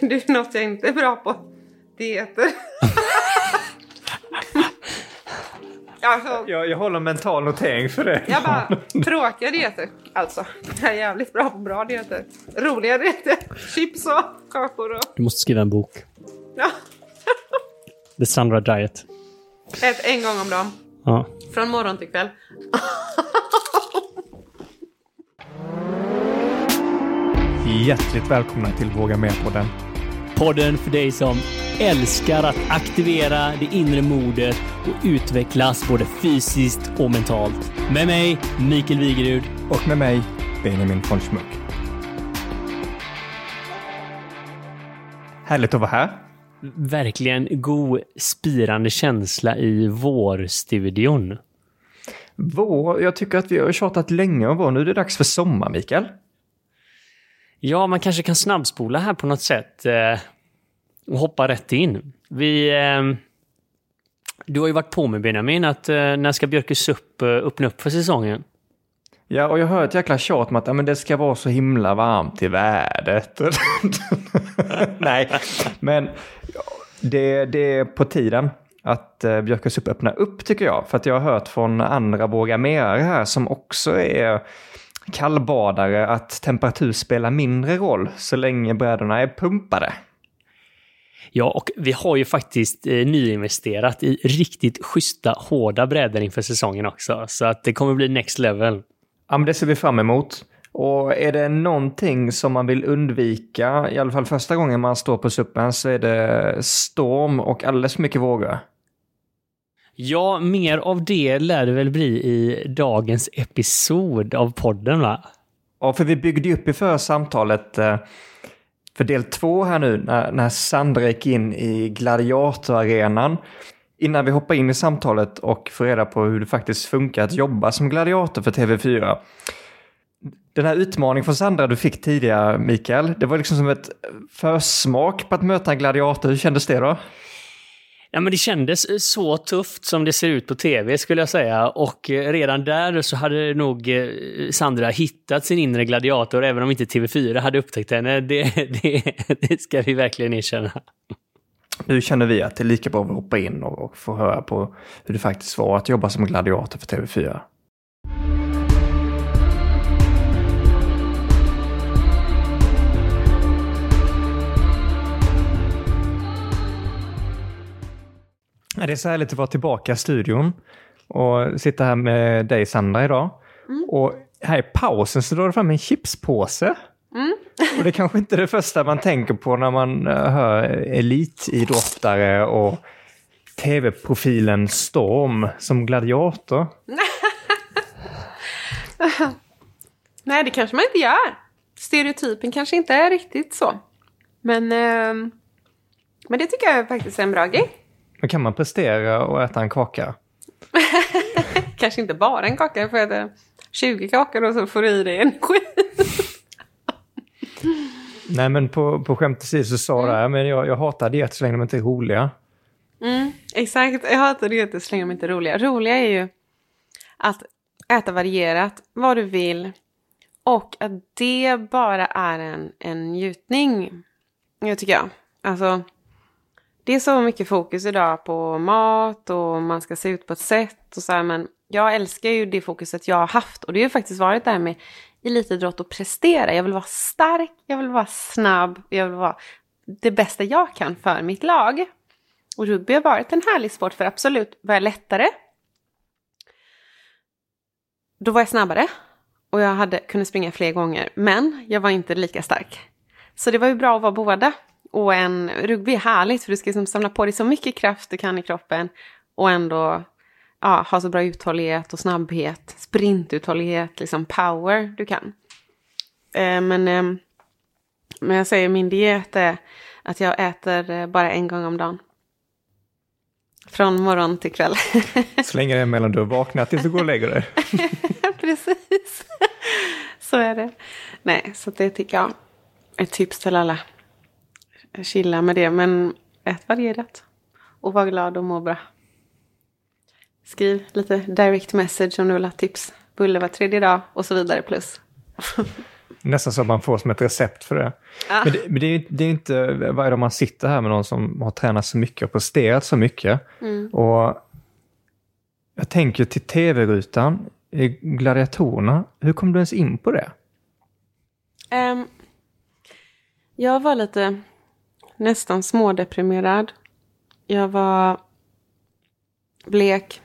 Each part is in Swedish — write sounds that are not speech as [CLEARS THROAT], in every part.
det är något jag inte är bra på. Dieter. alltså, Jag, jag håller mental notering för det. jag bara, tråkiga dieter. Alltså, jag är jävligt bra på bra dieter. Roliga dieter. Chips och kakor och... Du måste skriva en bok. Ja, The Sandra Diet. ät en gång om dagen. Ja. Från morgon till kväll. Hjärtligt välkomna till Våga Med-podden. Podden för dig som älskar att aktivera det inre modet och utvecklas både fysiskt och mentalt. Med mig, Mikael Wigerud. Och med mig, Benjamin von Schmuck. Härligt att vara här. Verkligen god spirande känsla i vårstudion. Vår, jag tycker att vi har tjatat länge om vår. Nu är det dags för sommar, Mikael. Ja, man kanske kan snabbspola här på något sätt eh, och hoppa rätt in. Vi... Eh, du har ju varit på med Benjamin att eh, när ska Björkes upp eh, öppna upp för säsongen? Ja, och jag hör ett jäkla tjat om att ja, men det ska vara så himla varmt i vädret. [LAUGHS] Nej, men det, det är på tiden att eh, Björkes upp öppnar upp tycker jag. För att jag har hört från andra Våga Merare här som också är kallbadare att temperatur spelar mindre roll så länge brädorna är pumpade. Ja, och vi har ju faktiskt eh, nyinvesterat i riktigt schyssta, hårda brädor inför säsongen också. Så att det kommer bli next level. Ja, men det ser vi fram emot. Och är det någonting som man vill undvika, i alla fall första gången man står på suppen, så är det storm och alldeles för mycket vågor. Ja, mer av det lär det väl bli i dagens episod av podden, va? Ja, för vi byggde ju upp i förra samtalet eh, för del två här nu när, när Sandra gick in i gladiatorarenan. Innan vi hoppar in i samtalet och får reda på hur det faktiskt funkar att jobba som gladiator för TV4. Den här utmaningen från Sandra du fick tidigare, Mikael, det var liksom som ett försmak på att möta en gladiator. Hur kändes det då? Ja, men det kändes så tufft som det ser ut på tv skulle jag säga. Och eh, redan där så hade nog eh, Sandra hittat sin inre gladiator, även om inte TV4 hade upptäckt henne. [LAUGHS] Det, det, det ska vi verkligen erkänna. Nu känner vi att det är lika bra att hoppa in och, och få höra på hur det faktiskt var att jobba som gladiator för TV4. Det är så härligt att vara tillbaka i studion och sitta här med dig Sandra idag. Och här i pausen så drar du fram en chipspåse. Och det är kanske inte är det första man tänker på när man eh, hör elitidrottare och tv-profilen Storm som gladiator. [LAUGHS] Nej, det kanske man inte gör. Stereotypen kanske inte är riktigt så. Men, ehm, men det tycker jag faktiskt är en bra grej. Men kan man prestera och äta en kaka? [LAUGHS] Kanske inte bara en kaka, får äta 20 kakor och så får du i dig energi. Nej men på, på skämt åsido så sa det, men jag, jag hatar dieter så länge de inte är roliga. Mm, exakt, jag hatar det så länge de inte är roliga. Roliga är ju att äta varierat, vad du vill. Och att det bara är en, en njutning. Jag tycker jag. Alltså, det är så mycket fokus idag på mat och man ska se ut på ett sätt och så här, men jag älskar ju det fokuset jag har haft och det har ju faktiskt varit det här med elitidrott och prestera. Jag vill vara stark, jag vill vara snabb, jag vill vara det bästa jag kan för mitt lag. Och rugby har varit en härlig sport för absolut var jag lättare. Då var jag snabbare och jag hade, kunde springa fler gånger, men jag var inte lika stark. Så det var ju bra att vara båda. Och en rugby är härligt för du ska liksom samla på dig så mycket kraft du kan i kroppen och ändå ja, ha så bra uthållighet och snabbhet, sprintuthållighet, liksom power du kan. Eh, men, eh, men jag säger min diet är att jag äter eh, bara en gång om dagen. Från morgon till kväll. [LAUGHS] Så länge det är mellan du har vaknat tills du går och lägger dig. [LAUGHS] Precis. [LAUGHS] Så är det. Nej, så det tycker jag är ett tips till alla. Chilla med det, men ät varierat. Och var glad och må bra. Skriv lite direct message om du vill ha tips. Bulle var tredje dag och så vidare plus. [LAUGHS] Nästan som man får som ett recept för det. Ja. Men, det, men det, är, det är inte varje dag man sitter här med någon som har tränat så mycket och presterat så mycket. Mm. Och jag tänker till tv-rutan Gladiatorerna. Hur kom du ens in på det? Ehm, jag var lite nästan smådeprimerad. Jag var blek,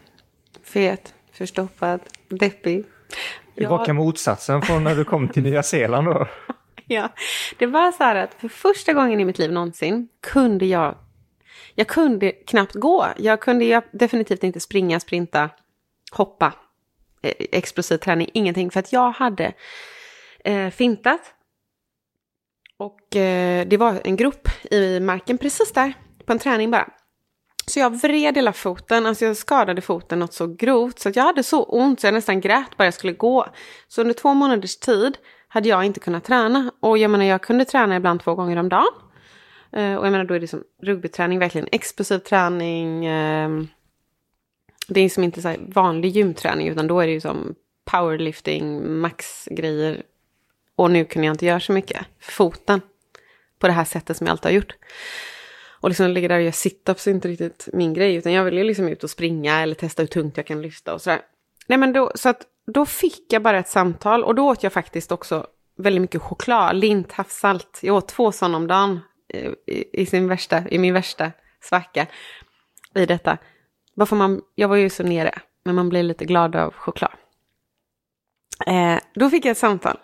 fet, förstoppad, deppig. Jag- raka motsatsen från när du kom till Nya Zeeland då. [LAUGHS] Ja, det var så här att för första gången i mitt liv någonsin kunde jag... Jag kunde knappt gå. Jag kunde ju definitivt inte springa, sprinta, hoppa, eh, explosiv träning, ingenting. För att jag hade eh, fintat. Och eh, det var en grop i marken precis där, på en träning bara. Så jag vred hela foten, alltså jag skadade foten något så grovt så att jag hade så ont så jag nästan grät bara jag skulle gå. Så under två månaders tid hade jag inte kunnat träna. Och jag menar jag kunde träna ibland två gånger om dagen. Eh, och jag menar då är det som rugbyträning, verkligen explosiv träning. Ehm, det är som inte så här vanlig gymträning utan då är det ju som powerlifting, maxgrejer. Och nu kunde jag inte göra så mycket för foten. På det här sättet som jag alltid har gjort. Och liksom ligga där och göra situps är inte riktigt min grej. Utan jag vill ju liksom ut och springa eller testa hur tungt jag kan lyfta och sådär. Nej men då, så att då fick jag bara ett samtal och då åt jag faktiskt också väldigt mycket choklad, lint, havssalt. Jag åt två sådana om dagen eh, i, i, sin värsta, i min värsta svacka i detta. Varför man, jag var ju så nere, men man blir lite glad av choklad. Eh, då fick jag ett samtal.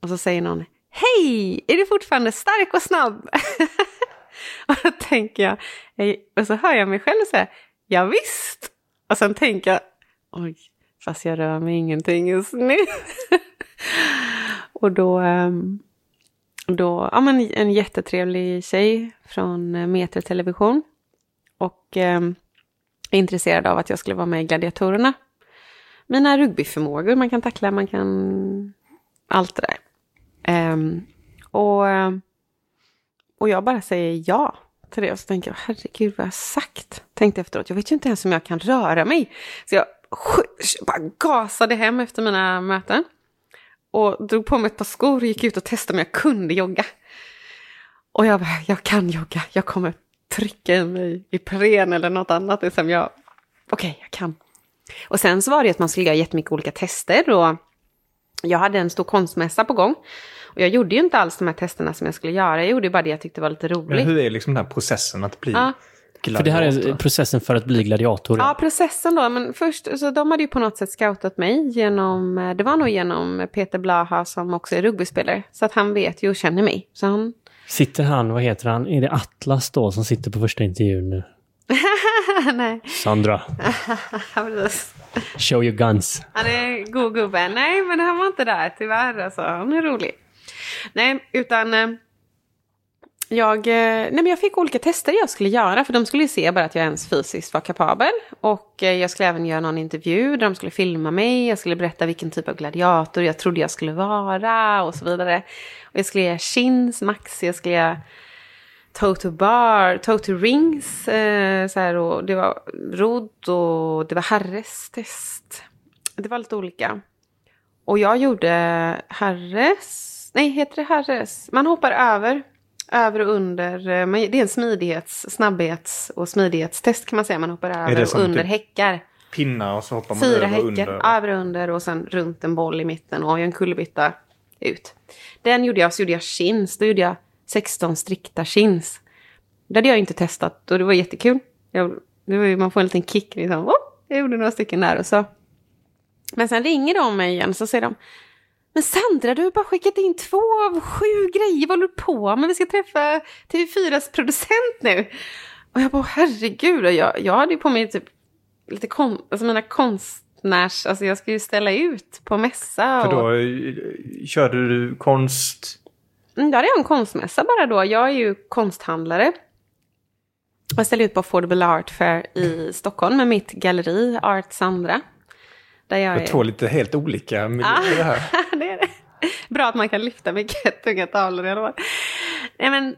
Och så säger någon, Hej! Är du fortfarande stark och snabb? [LAUGHS] och då tänker jag, och så hör jag mig själv säga, ja, visst. Och sen tänker jag, oj, fast jag rör mig ingenting just nu. [LAUGHS] och då, ehm, då, ja men en jättetrevlig tjej från eh, Meter Television. Och eh, är intresserad av att jag skulle vara med i Gladiatorerna. Mina rugbyförmågor, man kan tackla, man kan allt det där. Um, och, och jag bara säger ja till det. Och så tänker jag, herregud vad jag sagt. Tänkte efteråt, jag vet ju inte ens om jag kan röra mig. Så jag bara gasade hem efter mina möten. Och drog på mig ett par skor och gick ut och testade om jag kunde jogga. Och jag bara, jag kan jogga, jag kommer trycka i mig Ipren eller något annat. Liksom jag, okej, jag kan. Och sen så var det att man skulle göra jättemycket olika tester och jag hade en stor konstmässa på gång. Och jag gjorde ju inte alls de här testerna som jag skulle göra, jag gjorde ju bara det jag tyckte var lite Men roligt. hur är liksom den här processen att bli Ja. För det här är gladiator? processen för att bli gladiator. Ja, processen då. Men först, så de hade ju på något sätt scoutat mig genom, eh, det var nog genom Peter Blaha som också är rugbyspelare. Så att han vet ju och känner mig. Så han, Sitter han, vad heter han, är det Atlas då som sitter på första intervjun nu? [LAUGHS] nej, Sandra, [LAUGHS] show your guns. Han är god gubbe. Nej, men han var inte där tyvärr. Alltså. Han är rolig. Nej, utan eh, jag, eh, nej, men jag fick olika tester jag skulle göra. För de skulle ju se bara att jag ens fysiskt var kapabel. Och eh, jag skulle även göra någon intervju där de skulle filma mig. Jag skulle berätta vilken typ av gladiator jag trodde jag skulle vara och så vidare. Och jag skulle göra chins, max, jag skulle göra toe to bar, toe to rings. Eh, så här, och det var rodd och det var herres test. Det var lite olika. Och jag gjorde herres, nej heter det herres? Man hoppar över, över och under, eh, det är en smidighets, snabbhets och smidighetstest kan man säga. Man hoppar över och under typ häckar. Pinnar och så hoppar man Fyra över häckar, och under. över och under och sen runt en boll i mitten och en kullerbytta ut. Den gjorde jag, så gjorde jag chins. Då gjorde jag 16 strikta chins. Det hade jag inte testat och det var jättekul. Jag, det var, ju- man får en liten kick liksom. Oh, jag gjorde några stycken där och så. Men sen ringer de mig igen så säger de men Sandra, du har bara skickat in två av sju grejer. Vad håller du på med? Vi ska träffa TV4s producent nu. Och jag bara, herregud. Och jag, jag hade ju på mig typ lite kon, alltså mina konstnärs... Alltså jag ska ju ställa ut på mässa. För Och, då körde du konst... Mm, då hade jag en konstmässa bara då. Jag är ju konsthandlare. Jag ställer ut på Affordable Art Fair i Stockholm med mitt galleri Art Sandra. Där jag är... tror lite helt olika miljöer det här. [LAUGHS] det är det. Bra att man kan lyfta mycket [LAUGHS] tunga tavlor i alla fall. Nej men,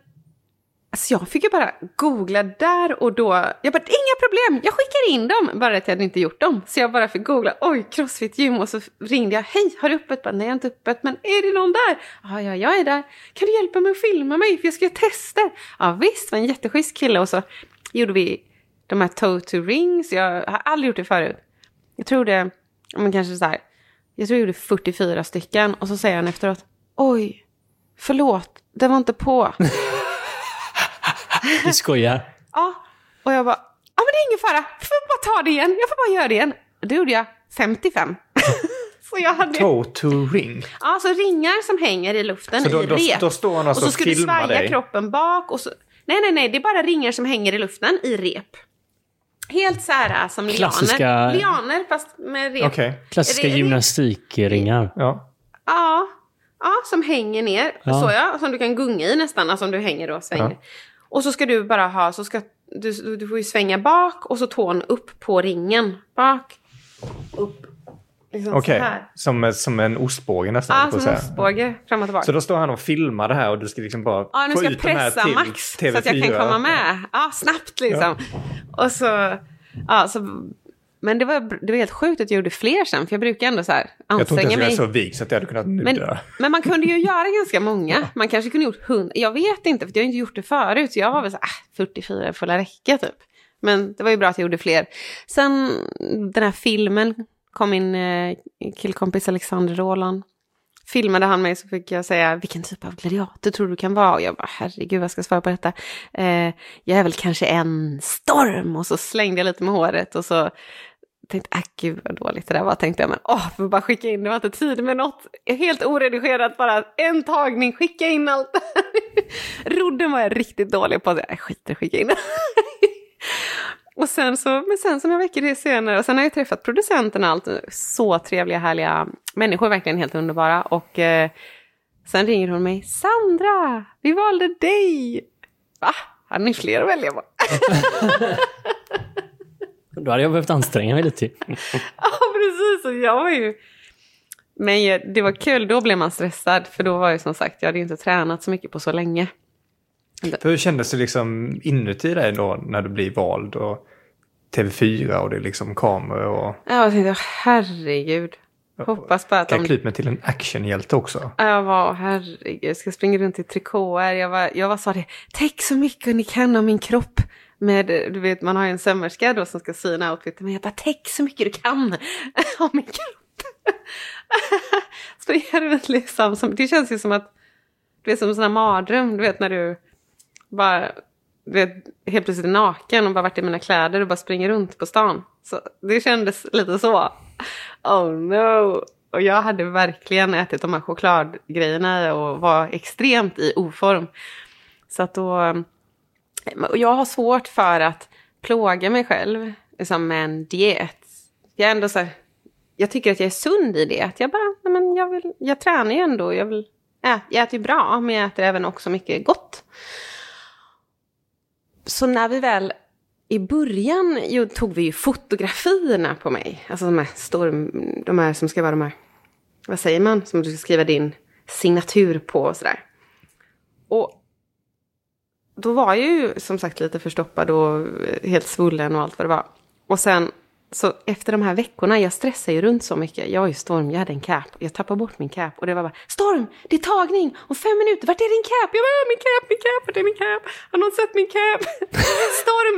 alltså jag fick ju bara googla där och då. Jag bara, inga problem, jag skickar in dem. Bara att jag hade inte gjort dem. Så jag bara fick googla, oj, crossfit gym. Och så ringde jag, hej, har du öppet? Bara, Nej, jag har inte öppet, men är det någon där? Ja, ja, jag är där. Kan du hjälpa mig att filma mig? För jag ska göra tester. Ja, visst, det var en jätteschysst kille. Och så gjorde vi de här toe to rings. Jag har aldrig gjort det förut. Jag tror det, men kanske så här, jag tror jag gjorde 44 stycken. Och så säger han efteråt, oj, förlåt, det var inte på. [LAUGHS] Du skojar. Ja, och jag bara, ja men det är ingen fara, jag får bara ta det igen, jag får bara göra det igen. Det gjorde jag 55. [LAUGHS] så jag hade... Toe to ring. Ja, så ringar som hänger i luften Så då, i då, rep. då står han och alltså så och ska du svaja dig. kroppen bak och så... Nej, nej, nej, det är bara ringar som hänger i luften i rep. Helt så här som Klassiska- lianer. Lianer fast med rep. Okej. Klassiska Re- re- gymnastikringar. Ja. Ja, ja, som hänger ner. Ja. Så ja, som du kan gunga i nästan, alltså om du hänger och svänger. Ja. Och så ska du bara ha, så ska du, du får ju svänga bak och så tån upp på ringen. Bak, upp. Liksom Okej, här. som, som en ostbåge nästan. Ja, på som så en ostbåge fram och tillbaka. Så då står han och filmar det här och du ska liksom bara Ja, nu få ska jag ut de här pressa till max TV4. så att jag kan komma med. Ja, snabbt liksom. Och så, ja, så, men det var, det var helt sjukt att jag gjorde fler sen, för jag brukar ändå så här Jag tror inte anstränga ens jag är mig. så vig så att jag hade kunnat nu Men, dö. men man kunde ju [LAUGHS] göra ganska många. Man kanske kunde gjort hund. Jag vet inte, för jag har inte gjort det förut. Så jag var väl så här, ah, 44 får la räcka typ. Men det var ju bra att jag gjorde fler. Sen den här filmen kom min eh, killkompis Alexander Roland. Filmade han mig så fick jag säga vilken typ av gladiator tror du kan vara? Och jag bara herregud vad ska jag svara på detta? Eh, jag är väl kanske en storm och så slängde jag lite med håret och så tänkte äh, gud vad dåligt det där var tänkte jag men åh, får bara skicka in, det var inte tid med något. Helt oredigerat bara en tagning, skicka in allt. [LAUGHS] Rodden var jag riktigt dålig på, jag äh, skiter skicka in. [LAUGHS] Och sen så, men sen så några veckor senare, och sen har jag träffat producenten och allt, så trevliga, härliga människor, verkligen helt underbara. Och eh, sen ringer hon mig, Sandra, vi valde dig! Va? Hade ni fler att välja på? [LAUGHS] Då hade jag behövt anstränga mig lite. [LAUGHS] Ja, precis. Jag var ju... Men jag- det var kul, då blev man stressad. För då var ju som sagt, jag hade ju inte tränat så mycket på så länge. För hur kändes det liksom inuti dig då när du blir vald? Och TV4 och det är liksom kameror och... Jag tänkte, herregud. Hoppas bara att Kan de... jag ut mig till en actionhjälte också? Jag var, herregud, jag ska springa runt i trikåer. Jag var, jag var sa det, täck så mycket ni kan av min kropp. Med, du vet, man har ju en sömmerska då som ska syna outfiten. Men jag bara, täck så mycket du kan [LAUGHS] av min kropp. [LAUGHS] Springa runt liksom. Som, det känns ju som att, du vet som en sån här mardröm. Du vet när du bara, vet, helt plötsligt naken och bara varit i mina kläder och bara springer runt på stan. Så det kändes lite så. Oh no! Och jag hade verkligen ätit de här chokladgrejerna och var extremt i oform. Så att då... Ehm, och jag har svårt för att plåga mig själv liksom med en diet. Jag är ändå så här, Jag tycker att jag är sund i det. Att jag bara, nej men jag, vill, jag tränar ju ändå. Jag, vill, ä, jag äter ju bra, men jag äter även också mycket gott. Så när vi väl i början jo, tog vi ju fotografierna på mig. Alltså de här, storm, de här som ska vara de här, vad säger man, som du ska skriva din signatur på och sådär. Och då var jag ju som sagt lite förstoppad och helt svullen och allt vad det var. Och sen, så efter de här veckorna, jag stressade ju runt så mycket. Jag var ju Storm, jag hade en cap. Jag tappade bort min cap och det var bara Storm, det är tagning om fem minuter, vart är din cap? Jag bara, ah, min cap, min cap, vart är min cap? Har någon sett min cap? [LAUGHS] Storm,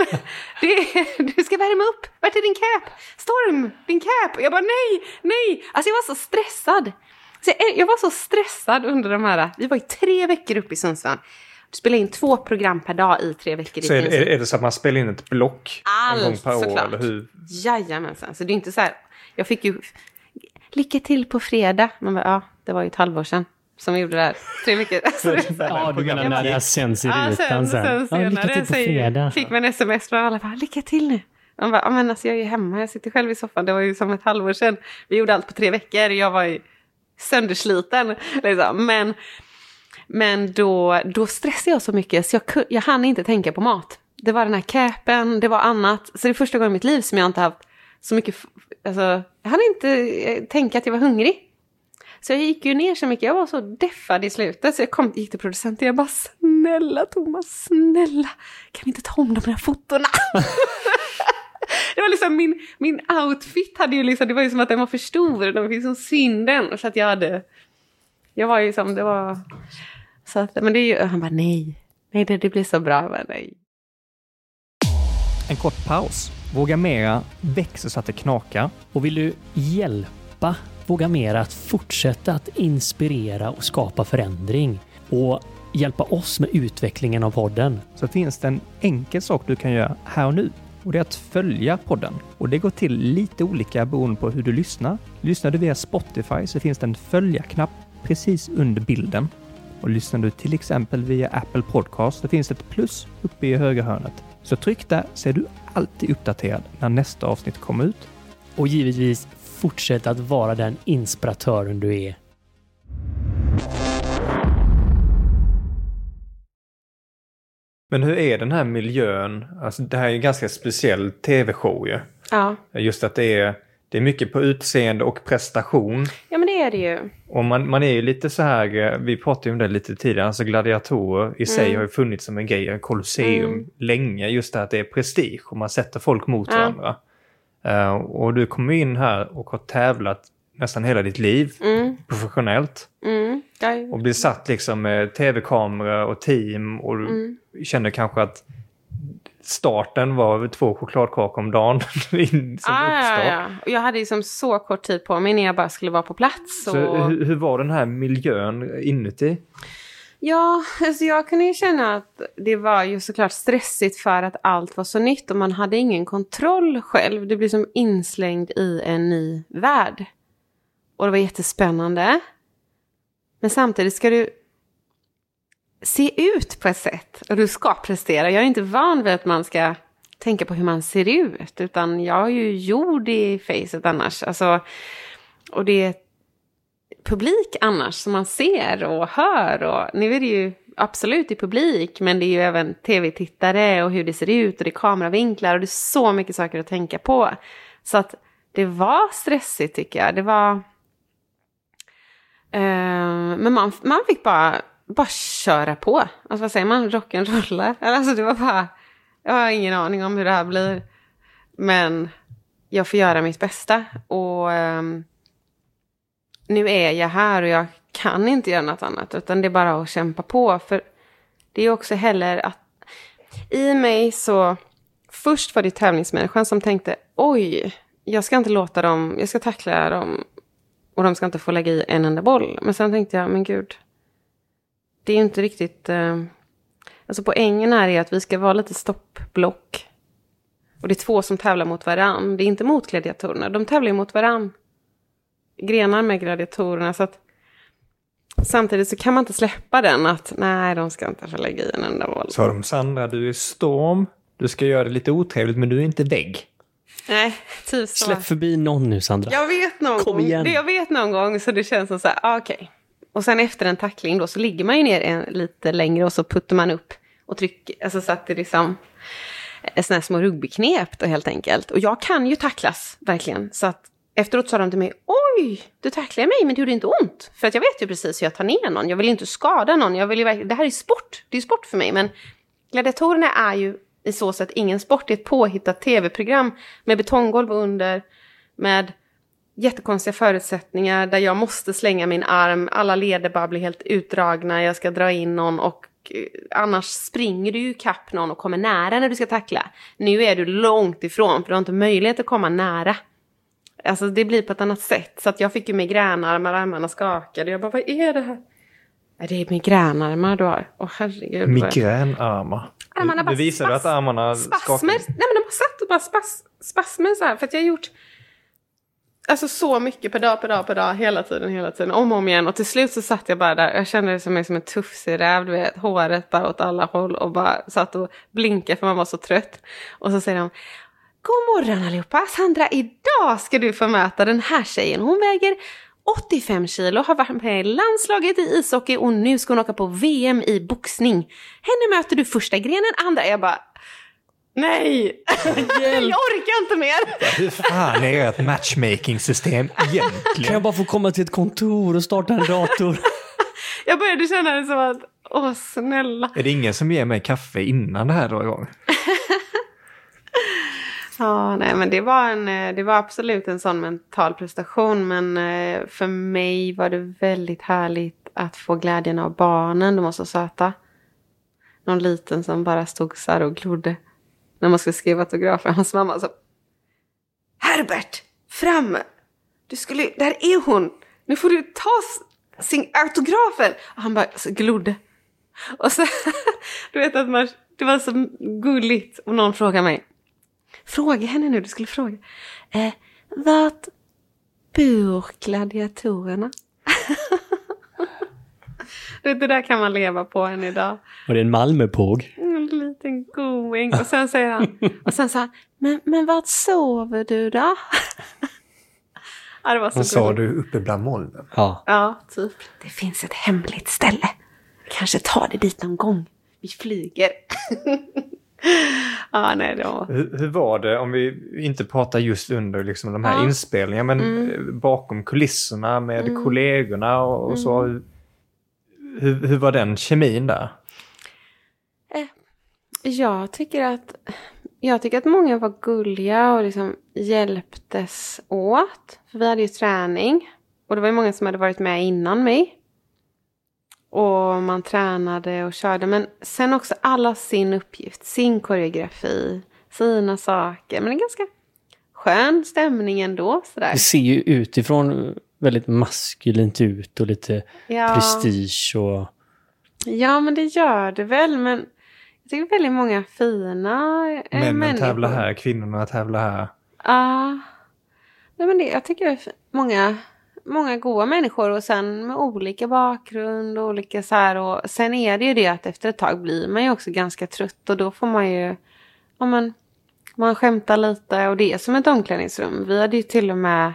det är, du ska värma upp, vart är din cap? Storm, din cap? Jag bara, nej, nej. Alltså jag var så stressad. Så jag, jag var så stressad under de här, vi var ju tre veckor uppe i Sundsvall. Du spelar in två program per dag i tre veckor. i Så är, princip. är, är det så att man spelar in ett block en gång Allt, per år? såklart. Eller hur? Jajamensan, så det är inte så här. Jag fick ju lycka till på fredag. Man bara, ja, det var ju ett halvår sedan som vi gjorde det här. Tre veckor. [LAUGHS] Alltså, det- Ja, du menar när det här sänds i Ja, rutan sen. sen Ja, lycka till på fredag. fick man sms från alla. Bara, lycka till nu. Man bara, ja, men alltså jag är ju hemma, jag sitter själv i soffan. Det var ju som ett halvår sedan. Vi gjorde allt på tre veckor. Jag var ju söndersliten. Liksom. Men, men då, då stressade jag så mycket så jag, jag hann inte tänka på mat. Det var den här capen, det var annat. Så det är första gången i mitt liv som jag inte haft så mycket... Alltså, jag hann inte eh, tänka att jag var hungrig. Så jag gick ju ner så mycket, jag var så deffad i slutet. Så jag kom, gick till producenten och jag bara snälla Thomas, snälla, kan vi inte ta om de här fotona? [LAUGHS] det var liksom min, min outfit hade ju liksom, det var ju som att den var för stor. den fick som synden. Så att jag hade, jag var ju som, det var, så att, men det är ju, han bara nej, nej det, det blir så bra. Bara, nej. En kort paus. Våga Mera växer så att det knakar. Och vill du hjälpa Våga Mera att fortsätta att inspirera och skapa förändring och hjälpa oss med utvecklingen av podden? Så finns det en enkel sak du kan göra här och nu och det är att följa podden. Och det går till lite olika beroende på hur du lyssnar. Lyssnar du via Spotify så finns det en följa-knapp precis under bilden. Och lyssnar du till exempel via Apple Podcast så finns ett plus uppe i högra hörnet. Så tryck där så är du alltid uppdaterad när nästa avsnitt kommer ut. Och givetvis fortsätt att vara den inspiratören du är. Men hur är den här miljön? Alltså det här är en ganska speciell tv-show ju. Ja. Just att det är, det är mycket på utseende och prestation. ja, men det är det ju. Och man, man är ju lite så här, eh, vi pratade ju om det lite tidigare, alltså gladiatorer i sig Mm. har ju funnits som en grej, kolosseum Mm. länge. Just det här att det är prestige och man sätter folk mot Ja. varandra. Eh, och du kommer in här och har tävlat nästan hela ditt liv Mm, professionellt. mm, Och blir satt liksom med tv-kamera och team och du mm. känner kanske att starten var två chokladkakor om dagen [LAUGHS] som Ah, ja, uppstart. ja. Och jag hade liksom så kort tid på mig när jag bara skulle vara på plats. Så och... hur, hur var den här miljön inuti? Ja, alltså jag kunde ju känna att det var ju såklart stressigt för att allt var så nytt och man hade ingen kontroll själv. Du blir som inslängd i en ny värld. Och det var jättespännande. Men samtidigt ska du se ut på ett sätt och du ska prestera. Jag är inte van vid att man ska tänka på hur man ser ut utan jag är ju gjord i facet annars. Alltså, och det är publik annars som man ser och hör. Och, nu är det ju absolut i publik men det är ju även tv-tittare och hur det ser ut och det är kameravinklar och det är så mycket saker att tänka på. Så att det var stressigt tycker jag. Det var... Eh, men man, man fick bara, bara köra på. Alltså vad säger man? Rock'n'rolla? Alltså det var bara... Jag har ingen aning om hur det här blir. Men jag får göra mitt bästa. Och um, nu är jag här och jag kan inte göra något annat. Utan det är bara att kämpa på. För det är också heller att i mig så... Först var det tävlingsmänniskan som tänkte oj, jag ska inte låta dem, jag ska tackla dem och de ska inte få lägga i en enda boll. Men sen tänkte jag, men gud, det är ju inte riktigt... Eh, alltså poängen här är att vi ska vara lite stoppblock. Och det är två som tävlar mot varann. Det är inte mot gladiatorerna, de tävlar ju mot varann. Grenar med gladiatorerna. Så att samtidigt så kan man inte släppa den att nej, de ska inte få lägga i en enda boll. Sa de Sandra, du är storm. Du ska göra det lite otrevligt men du är inte vägg. Nej, typ så. Släpp förbi någon nu Sandra. Jag vet någon Kom gång. igen. Det jag vet någon gång så det känns som så här, ah, okej. Och sen efter en tackling då så ligger man ju ner en, lite längre och så puttar man upp och trycker, alltså så att det liksom eh, är sådana här små rugbyknep då helt enkelt. Och jag kan ju tacklas, verkligen. Så att efteråt sa de till mig, oj, du tacklade mig men det gjorde inte ont. För att jag vet ju precis hur jag tar ner någon. Jag vill inte skada någon. Jag vill ju verkligen, det här är sport, det är sport för mig. Men gladiatorerna är ju i så sätt ingen sport, det är ett påhittat tv-program med betonggolv under, med jättekonstiga förutsättningar där jag måste slänga min arm, alla leder bara blir helt utdragna, jag ska dra in någon och eh, annars springer du ju kapp någon och kommer nära när du ska tackla. Nu är du långt ifrån för du har inte möjlighet att komma nära. Alltså det blir på ett annat sätt. Så att jag fick ju migränarmar, armarna skakade. Jag bara, vad är det här? Nej, Det är migränarmar du har. Åh herregud. Migränarmar. Armarna Du, bara du visade spas- att armarna Spasmer? skakade. Nej men de har satt och bara spas, spasmer så här. För att jag har gjort alltså så mycket per dag, per dag, per dag. Hela tiden, hela tiden. Om och om igen. Och till slut så satt jag bara där. Jag kände det mig som en tufsig-räv. Du vet, håret bara åt alla håll. Och bara satt och blinkade för man var så trött. Och så säger de. God morgon allihopa! Sandra, idag ska du få möta den här tjejen. Hon väger 85 kilo, har varit med i landslaget i ishockey och nu ska hon åka på VM i boxning. Henne möter du första grenen, andra. Jag bara, nej! jag orkar inte mer! Hur fan är ert matchmaking-system Kan egentligen? jag bara få komma till ett kontor och starta en dator? [LAUGHS] Jag började känna det som att, åh snälla. Är det ingen som ger mig kaffe innan det här drar igång? [LAUGHS] Ja, nej, men det var, en, eh, det var absolut en sån mental prestation. Men eh, för mig var det väldigt härligt att få glädjen av barnen. De var så söta. Någon liten som bara stod så här och glodde. När man ska skriva autografer. Hans mamma sa Herbert, fram! Du skulle, där är hon! Nu får du ta sin autografen! Och han bara glodde. Och så, [LAUGHS] du vet att man, det var så gulligt om någon frågar mig. Fråga henne nu, du skulle fråga. Eh, vart bor gladiatorerna? [LAUGHS] det där kan man leva på än idag. Var det en Malmöpåg? En liten going. Och sen säger han, och sen sa han, men, men vart sover du då? [LAUGHS] ja, det var så sa du uppe bland molnen? Ja. Ja, typ. Det finns ett hemligt ställe. Kanske ta det dit någon gång. Vi flyger. [LAUGHS] ja, nej, det var... Hur, hur var det, om vi inte pratar just under liksom, de här Ja. inspelningarna, men Mm. bakom kulisserna med Mm. kollegorna och, och så. Hur, hur var den kemin där? Jag tycker att, jag tycker att många var gulliga och liksom hjälptes åt. För vi hade ju träning. Och det var ju många som hade varit med innan mig. Och man tränade och körde. Men sen också alla sin uppgift, sin koreografi, sina saker. Men det är ganska skön stämning ändå. Sådär. Det ser ju utifrån väldigt maskulint ut och lite Ja. prestige och... Ja, men det gör det väl. Men jag tycker väldigt många fina eh, Männen människor. tävlar här, kvinnorna tävlar här. Ja. Nej, men det, jag tycker det är f- många, många goda människor och sen med olika bakgrund och olika så här. Och sen är det ju det att efter ett tag blir man ju också ganska trött och då får man ju, ja men, man skämtar lite och det är som ett omklädningsrum. Vi hade ju till och med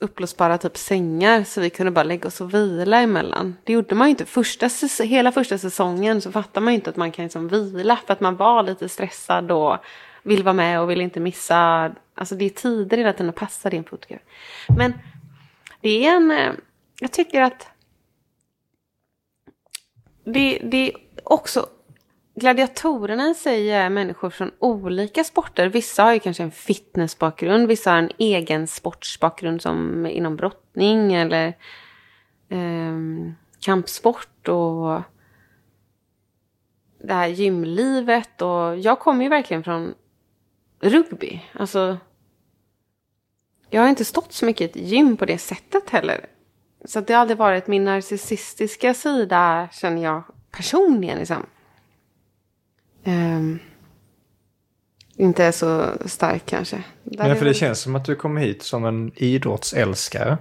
uppblåsbara typ sängar så vi kunde bara lägga oss och vila emellan. Det gjorde man ju inte. Första, hela första säsongen så fattar man ju inte att man kan liksom vila för att man var lite stressad och vill vara med och vill inte missa. Alltså det är tider hela tiden att passa din fotograf. Men det är en, eh, jag tycker att det, det är också gladiatorerna i sig är människor från olika sporter. Vissa har ju kanske en fitnessbakgrund, vissa har en egen sportsbakgrund som inom brottning eller eh, kampsport och det här gymlivet. Och jag kommer ju verkligen från rugby. Alltså, jag har inte stått så mycket i ett gym på det sättet heller. Så det har aldrig varit min narcissistiska sida, känner jag personligen. Liksom. Ehm, inte är så stark kanske. Där Men är för det känns som att du kommer hit som en idrottsälskare.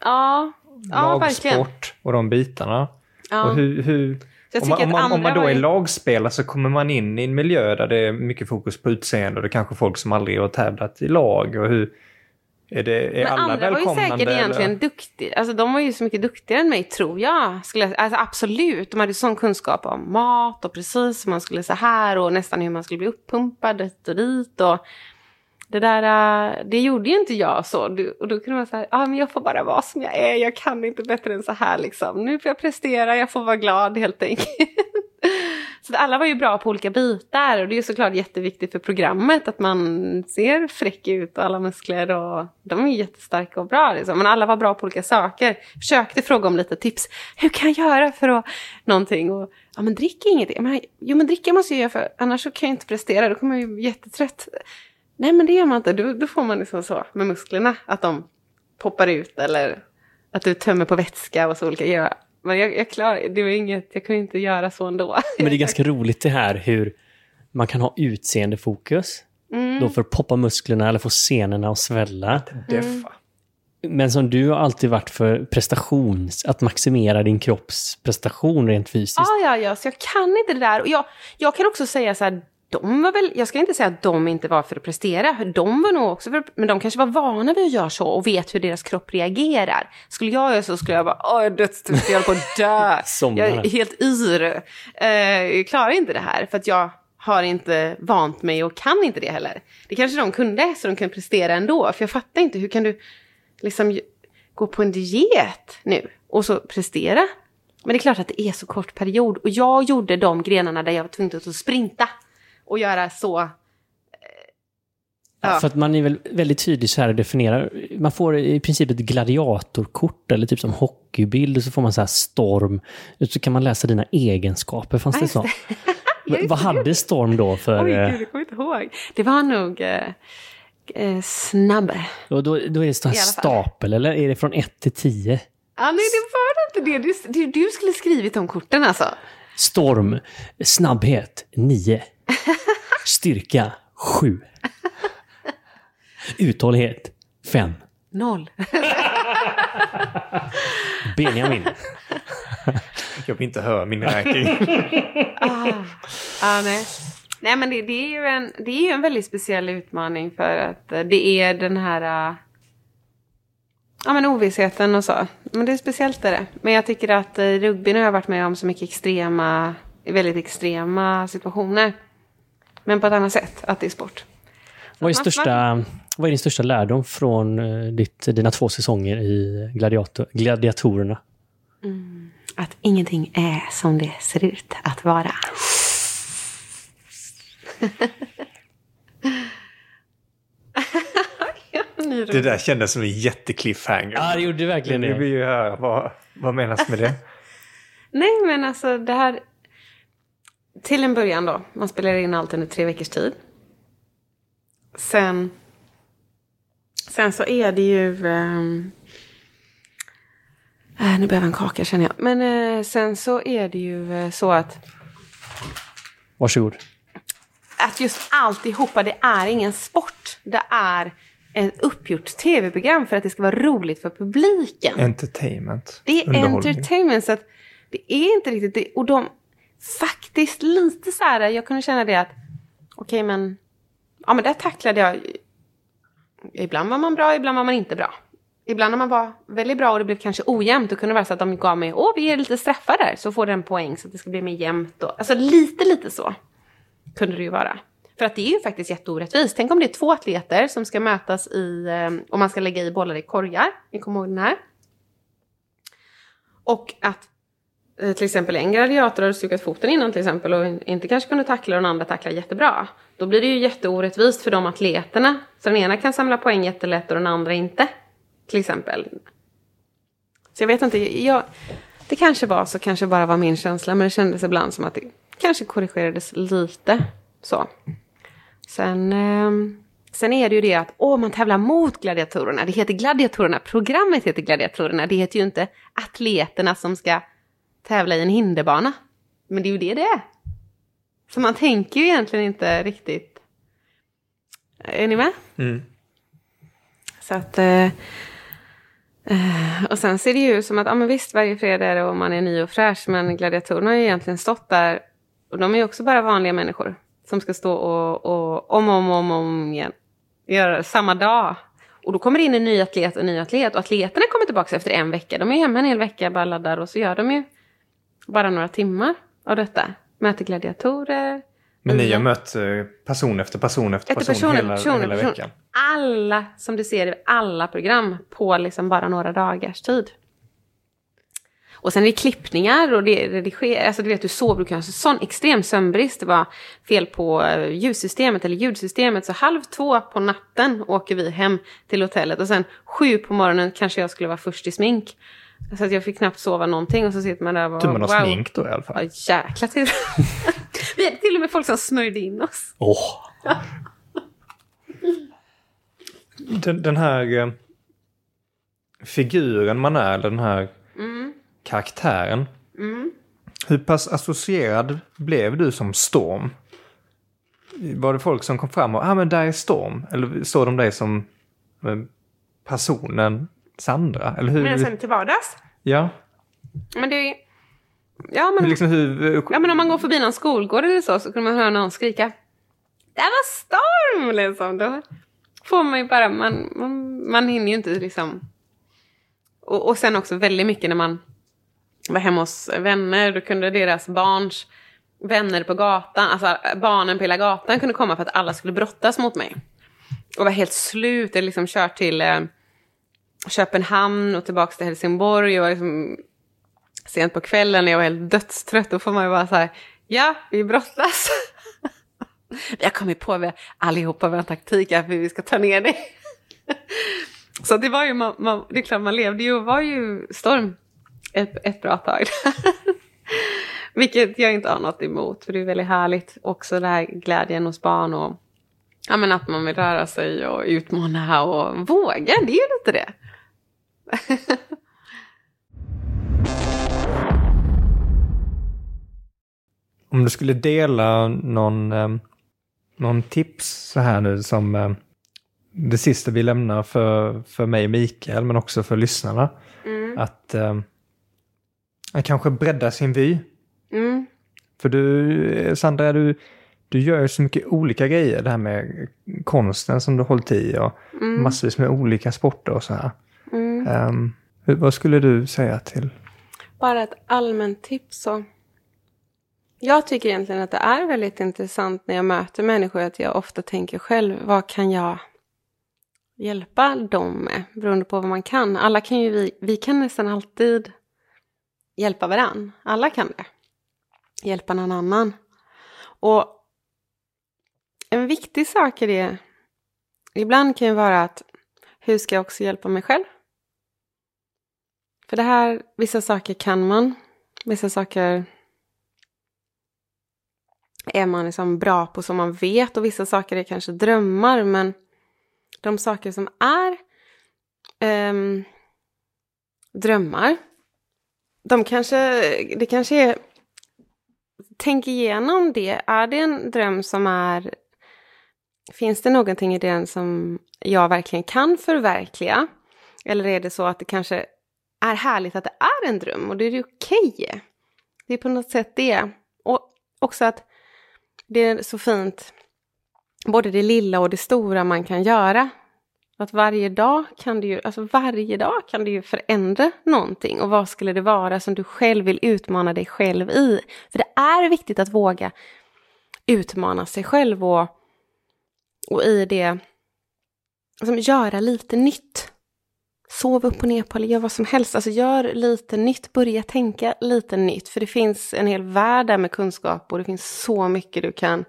Ja, ja verkligen. Lagsport och de bitarna. Ja. Och hur, hur, om, man, om, man, om man då är ju- lagspelare så kommer man in i en miljö där det är mycket fokus på utseende och det är kanske folk som aldrig har tävlat i lag. Och hur, är, det, är Men alla andra var ju välkomnande? säkert egentligen eller? duktiga. Alltså de var ju så mycket duktigare än mig, tror jag. Skulle, alltså absolut, de hade sån kunskap om mat och precis hur man skulle så här och nästan hur man skulle bli uppumpad hit och dit. Och det där, äh, det gjorde ju inte jag så. Och då kunde man säga, ja men jag får bara vara som jag är, jag kan inte bättre än så här liksom. Nu får jag prestera, jag får vara glad helt enkelt. Så alla var ju bra på olika bitar och det är ju såklart jätteviktigt för programmet att man ser fräck ut och alla muskler och de är ju jättestarka och bra liksom. Men alla var bra på olika saker. Försökte fråga om lite tips. Hur kan jag göra för att någonting? Och, ja men drick inget. Men, jo men dricka måste jag göra för annars så kan jag inte prestera. Då kommer jag bli jättetrött. Nej men det gör man inte. Då, då får man liksom så med musklerna. Att de poppar ut eller att du tömmer på vätska och så olika. Jag, men jag, jag klar, det var inget, jag kunde inte göra så ändå. [LAUGHS] Men det är ganska roligt det här hur man kan ha utseendefokus. Mm. Då för att poppa musklerna eller få scenerna att svälla. Deffa. Men som du har alltid varit för prestations, att maximera din kropps prestation rent fysiskt. Ja, ja, ja, så jag kan inte det där. Och jag, jag kan också säga så här, de var väl, jag ska inte säga att de inte var för att prestera, de var nog också för, men de kanske var vana vid att göra så och vet hur deras kropp reagerar. Skulle jag göra så skulle jag bara, åh, jag är dödstrött, jag håller på att dö. [LAUGHS] Jag är helt yr. Eh, jag klarar inte det här för att jag har inte vant mig och kan inte det heller. Det kanske de kunde, så de kunde prestera ändå. För jag fattar inte, hur kan du liksom gå på en diet nu och så prestera? Men det är klart att det är så kort period. Och jag gjorde de grenarna där jag var tvungen att sprinta och göra så eh, Ja. För att man är väl väldigt tydlig så här att definiera. Man får i princip ett gladiatorkort eller typ som hockeybild och så får man så här storm. Och så kan man läsa dina egenskaper. Fanns det så? Ja, [LAUGHS] Vad hade Storm då för... Oj, eh, gud, jag kommer inte ihåg. Det var nog eh, snabb. och då, då är det så här stapel, eller är det från 1 till 10? Ah, nej, det var inte det. Du, du, skulle skrivit om korten alltså. Storm, snabbhet 9. Styrka 7. Uthållighet 5. Noll. Benjamin. Jag vill inte höra min ranking. Ah, nej. Nej, men det, det, är ju en, det är ju en väldigt speciell utmaning för att eh, det är den här eh, ja, men ovissheten och så. Men det är speciellt är det. Men jag tycker att eh, rugbyn har jag varit med om så mycket extrema, väldigt extrema situationer. Men på ett annat sätt, att det är sport. Vad är, största, vad är din största lärdom från eh, ditt, dina två säsonger i gladiator, Gladiatorerna? Att ingenting är som det ser ut att vara. [LAUGHS] Det där kändes som en jättecliffhanger. Ja, det gjorde verkligen Vi vill ju höra vad, vad menas med det. [LAUGHS] Nej, men alltså det här... Till en början då. Man spelar in allt under tre veckors tid. Sen... Sen så är det ju... äh, nu behöver jag en kaka känner jag. Men eh, sen så är det ju eh, så att... Varsågod. Att just alltihopa, det är ingen sport. Det är ett uppgjort tv-program för att det ska vara roligt för publiken. Entertainment. Det är entertainment så att det är inte riktigt det. Och de faktiskt lite så här, jag kunde känna det att okej men, ja men där tacklade jag. Ibland var man bra, ibland var man inte bra. Ibland när man var väldigt bra och det blev kanske ojämnt, då kunde det vara så att de gav mig, åh vi ger lite straffar där, så får du en poäng så att det ska bli mer jämnt. Och, alltså lite, lite så kunde det ju vara. För att det är ju faktiskt jätteorättvist. Tänk om det är två atleter som ska mötas i, eh, och man ska lägga i bollar i korgar. Ni kommer ihåg den här? Och att Eh, till exempel en gladiator hade stukat foten innan till exempel och inte kanske kunde tackla och den andra tacklar jättebra. Då blir det ju jätteorättvist för de atleterna. Så den ena kan samla poäng jättelätt och den andra inte. Till exempel. Så jag vet inte, jag, det kanske var så, kanske bara var min känsla, men det kändes ibland som att det kanske korrigerades lite. Så. Sen, eh, sen är det ju det att åh, man tävlar mot gladiatorerna. Det heter gladiatorerna. Programmet heter gladiatorerna. Det heter ju inte atleterna som ska tävla i en hinderbana. Men det är ju det det är. Så man tänker ju egentligen inte riktigt. Är ni med? Mm. Så att... Eh, eh, och sen ser det ju ut som att, ja men visst, varje fredag är det och man är ny och fräsch, men gladiatorerna har ju egentligen stått där, och de är ju också bara vanliga människor, som ska stå och, och om och om, om, om igen, göra samma dag. Och då kommer det in en ny atlet och en ny atlet, och atleterna kommer tillbaka efter en vecka. De är hemma en hel vecka, bara laddar, och så gör de ju bara några timmar av detta. Möter gladiatorer, Men ni har mött eh, person efter person efter person, person hela, person hela person. veckan. alla som du ser i alla program på liksom bara några dagars tid. Och sen är det klippningar och det redigerar, alltså du vet sover, du kan ha sån extrem sömnbrist, det var fel på eh, ljussystemet eller ljudsystemet, så halv två på natten åker vi hem till hotellet och sen sju på morgonen kanske jag skulle vara först i smink. Så att jag fick knappt sova någonting och så sitter man där och bara, Tur man har smink då i alla fall. Ja, jäkla tur. [LAUGHS] vi hade till och med folk som smörjde in oss. Åh, Den, den här eh, figuren man är, eller den här Mm. karaktären. Hur pass associerad blev du som Storm? Var det folk som kom fram och ah, men där är Storm? Eller såg de dig som eh, personen Sandra? Eller hur? Men sen till vardags. Ja, Men det är... Ja men, liksom hur... ja, men om man går förbi någon skolgård eller så, så kan man höra någon skrika. Där var storm! Liksom. Då får man ju bara... Man, man, man hinner ju inte liksom... Och, och sen också väldigt mycket när man var hemma hos vänner, då kunde deras barns vänner på gatan, alltså barnen på hela gatan kunde komma för att alla skulle brottas mot mig. Och var helt slut, eller liksom kört till eh, Köpenhamn och tillbaka till Helsingborg. Och var liksom sent på kvällen när jag var helt dödstrött, då får man ju bara så här, ja, vi brottas. [LAUGHS] Vi har kommit på vi allihopa vår taktik här för hur vi ska ta ner dig. [LAUGHS] Så det var ju, man, man, det är klart man levde ju och var ju storm ett, ett bra tag. [LAUGHS] Vilket jag inte har något emot, för det är väldigt härligt. Också den här glädjen hos barn och ja, men att man vill röra sig och utmana och våga, det är ju lite det. Om du skulle dela någon, eh, någon tips så här nu som eh, det sista vi lämnar för, för mig och Mikael men också för lyssnarna. Mm. Att, eh, kanske bredda sin vy. Mm. För du, Sandra, du, du gör ju så mycket olika grejer. Det här med konsten som du hållit i och Mm. massvis med olika sporter och så här. Mm. Um, hur- vad skulle du säga till? Bara ett allmänt tips så. Jag tycker egentligen att det är väldigt intressant när jag möter människor att jag ofta tänker själv, vad kan jag hjälpa dem med? Beroende på vad man kan. Alla kan ju, vi, vi kan nästan alltid hjälpa varann. Alla kan det. Hjälpa någon annan. Och en viktig sak i det, ibland kan ju vara att hur ska jag också hjälpa mig själv? För det här, vissa saker kan man, vissa saker är man liksom bra på som man vet och vissa saker är kanske drömmar men de saker som är um, drömmar, de kanske, det kanske är, tänk igenom det, är det en dröm som är, finns det någonting i den som jag verkligen kan förverkliga? Eller är det så att det kanske är härligt att det är en dröm och det är okej. Det är på något sätt det. Och också att det är så fint, både det lilla och det stora man kan göra. Att varje dag kan du ju, alltså varje dag kan du ju förändra någonting. Och vad skulle det vara som du själv vill utmana dig själv i? För det är viktigt att våga utmana sig själv och, och i det, liksom göra lite nytt sov upp och ner på eller gör vad som helst. Alltså gör lite nytt, börja tänka lite nytt. För det finns en hel värld där med kunskap och det finns så mycket du kan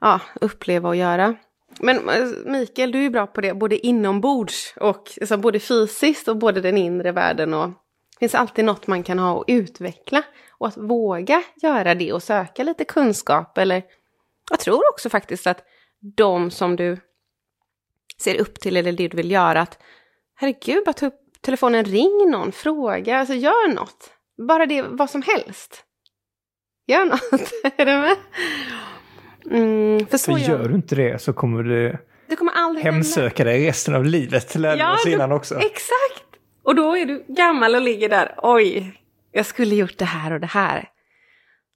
ja, uppleva och göra. Men eh, Mikael, du är ju bra på det, både inombords och alltså, både fysiskt och både den inre världen. Och det finns alltid något man kan ha och utveckla. Och att våga göra det och söka lite kunskap. Eller jag tror också faktiskt att de som du ser upp till eller det du vill göra, att herregud, bara ta upp telefonen, ring någon, fråga, alltså gör något. Bara det, vad som helst. Gör något, [LAUGHS] är du med? Mm, för så För gör du inte det så kommer du du kommer aldrig hemsöka dig resten av livet. Lärde vi oss innan också. Exakt! Och då är du gammal och ligger där, oj, jag skulle gjort det här och det här.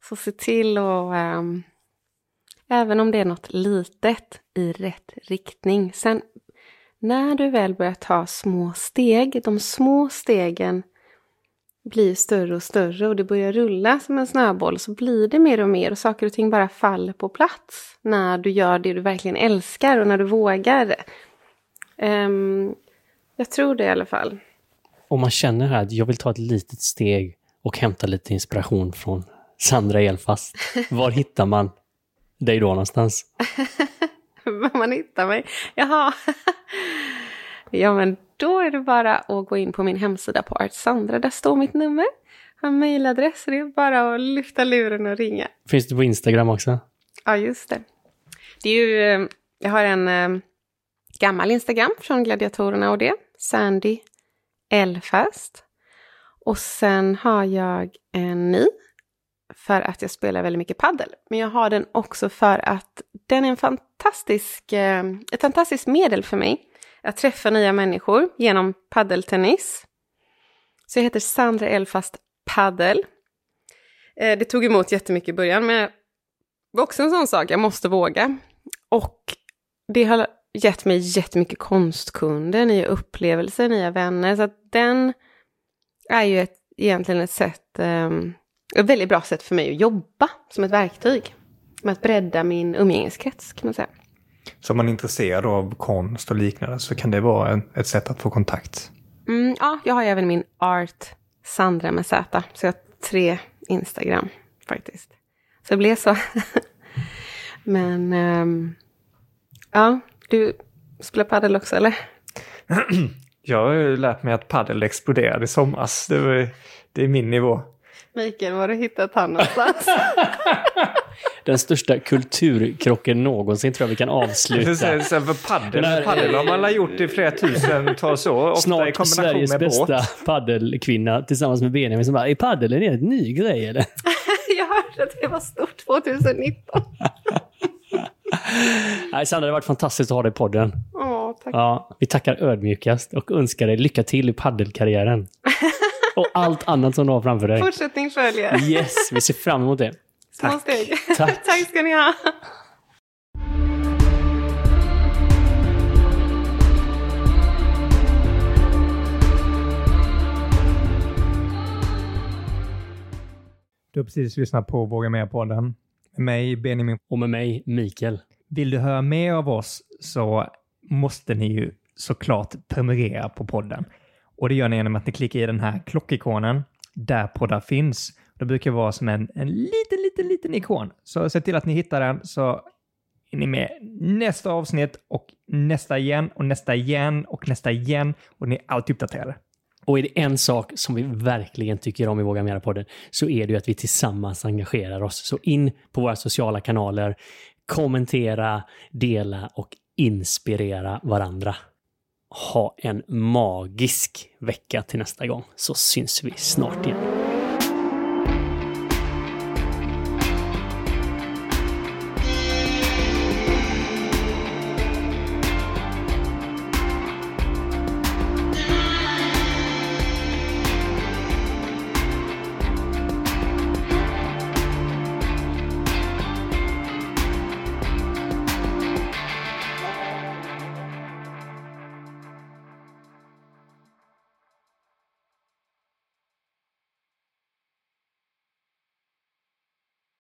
Så se till och ehm, även om det är något litet i rätt riktning. Sen när du väl börjar ta små steg, de små stegen blir större och större och det börjar rulla som en snöboll så blir det mer och mer och saker och ting bara faller på plats när du gör det du verkligen älskar och när du vågar. Ehm, jag tror det i alla fall. Om man känner här att jag vill ta ett litet steg och hämta lite inspiration från Sandra Elfast, [LAUGHS] var hittar man dig då någonstans? [LAUGHS] Var man hittar mig? Jaha. Ja, men då är det bara att gå in på min hemsida på Art Sandra. Där står mitt nummer. Har mejladress. Det är bara att lyfta luren och ringa. Finns det på Instagram också? Ja, just det. Det är ju, eh, jag har en eh, gammal Instagram från gladiatorerna och det. Sandy Elfast. Och sen har jag en ny för att jag spelar väldigt mycket paddel. Men jag har den också för att den är en fantastisk, eh, ett fantastiskt medel för mig att träffa nya människor genom paddeltennis. Så jag heter Sandra Elfast Paddel. Eh, det tog emot jättemycket i början, men det var också en sån sak, jag måste våga. Och det har gett mig jättemycket konstkunder, nya upplevelser, nya vänner. Så att den är ju ett, egentligen ett sätt, ehm, ett väldigt bra sätt för mig att jobba som ett verktyg. Med att bredda min umgängeskrets kan man säga. Så om man är intresserad av konst och liknande så kan det vara en, ett sätt att få kontakt. Mm, ja, jag har även min Art Sandra med Z. Så jag har tre Instagram faktiskt. Så det blev så. [LAUGHS] Men ehm, ja, du spelar padel också eller? [CLEARS THROAT] Jag har ju lärt mig att padel exploderade i somras. Det, var, det är min nivå. Mikael, var har du hittat han någonstans? [LAUGHS] Den största kulturkrocken någonsin tror jag vi kan avsluta. [LAUGHS] så här, för padel, Den här- padel har man gjort i flera tusentals år. Ofta i Snart kombination Sveriges med bästa båt. paddelkvinna tillsammans med Benjamin som bara, är padel en helt ny grej eller? [LAUGHS] Jag hörde att det var stort 2019. [LAUGHS] Nej, Sandra, det har varit fantastiskt att ha dig i podden. Åh, tack. Ja, vi tackar ödmjukast och önskar dig lycka till i paddelkarriären. och allt annat som du har framför dig. Fortsättning följer. Yes, vi ser fram emot det. Små Tack. steg. [LAUGHS] Tack. tack ska ni ha. Du har precis lyssnat på Våga Mer-podden. Med mig, Benjamin. Och med mig, Mikael. Vill du höra mer av oss så måste ni ju såklart prenumerera på podden. Och det gör ni genom att ni klickar i den här klockikonen där poddar finns. Det brukar vara som en, en liten, liten, liten ikon. Så se till att ni hittar den så är ni med nästa avsnitt och nästa igen och nästa igen och nästa igen och ni är alltid uppdaterade. Och är det en sak som vi verkligen tycker om i Våga Mera-podden så är det ju att vi tillsammans engagerar oss. Så in på våra sociala kanaler, kommentera, dela och inspirera varandra. Ha en magisk vecka till nästa gång så syns vi snart igen.